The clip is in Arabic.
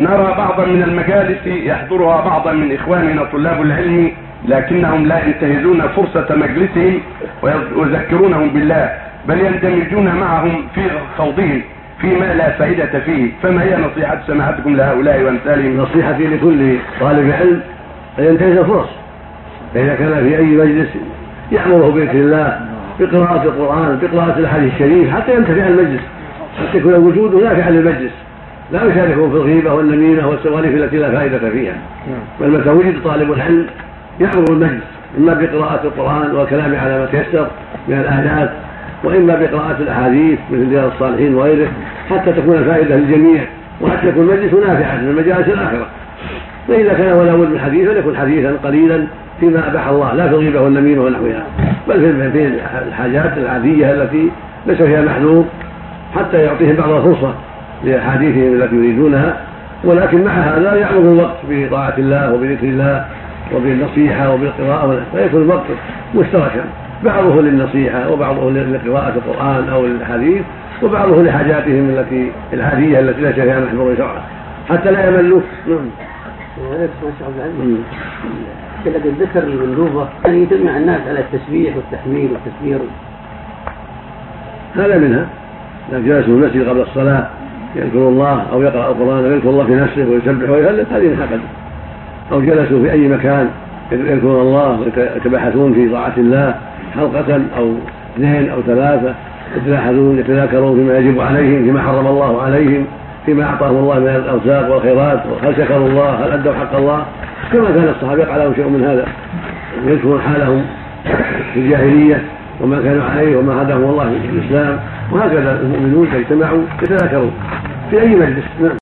نرى بعضا من المجالس يحضرها بعضا من إخواننا طلاب العلم لكنهم لا ينتهزون فرصة مجلسهم ويذكرونهم بالله بل يندمجون معهم في خوضهم فيما لا فائدة فيه. فما هي نصيحة سماحتكم لهؤلاء وأمثالهم؟ نصيحتي لكل طالب علم أن ينتهز الفرص فإذا كان في أي مجلس يأمره بذكر الله بقراءة القرآن بقراءة الحديث الشريف حتى ينتفع المجلس حتى يكون وجوده نافعا للمجلس. لا يشاركهم في الغيبة والنميمة والسوالف التي لا فائدة فيها. بل متى وجد طالب العلم يحضر المجلس إما بقراءة القرآن والكلام على ما تيسر من الآيات وإما بقراءة الأحاديث مثل رياض الصالحين وغيره حتى تكون الفائدة للجميع وحتى يكون المجلس نافعا من مجالس الآخرة. فإذا كان ولا بد من حديث فليكن حديثا قليلا فيما أباح الله لا في الغيبة والنميمة ونحوها بل في الحاجات العادية التي ليس فيها محذور حتى يعطيهم بعض الفرصة. لأحاديثهم التي يريدونها ولكن مع هذا يعرض الوقت بطاعة الله وبذكر الله وبالنصيحة وبالقراءة فيكون الوقت مشتركا بعضه للنصيحة وبعضه لقراءة القرآن أو للحديث وبعضه لحاجاتهم التي العادية التي لا فيها محظور شرعا حتى لا يملوا نعم. لكن الذكر المندوبة يعني يجمع الناس على التسبيح والتحميد والتكبير هذا منها. إذا جلسوا في المسجد قبل الصلاة. يذكر الله أو يقرأ القرآن أو يذكر الله في نفسه ويسبح ويهلل هذه من حقد أو جلسوا في أي مكان يذكرون الله ويتباحثون في طاعة الله حلقة أو اثنين أو ثلاثة يتلاحظون يتذاكرون فيما يجب عليهم فيما حرم الله عليهم فيما أعطاهم الله من الأرزاق والخيرات هل شكروا الله هل أدوا حق الله؟ كما كان الصحابة يقع لهم شيء من هذا. يذكرون حالهم في الجاهلية وما كانوا عليه وما هداهم الله في الإسلام وهكذا المؤمنون اجتمعوا يتذاكرون. في أي مجلس نعم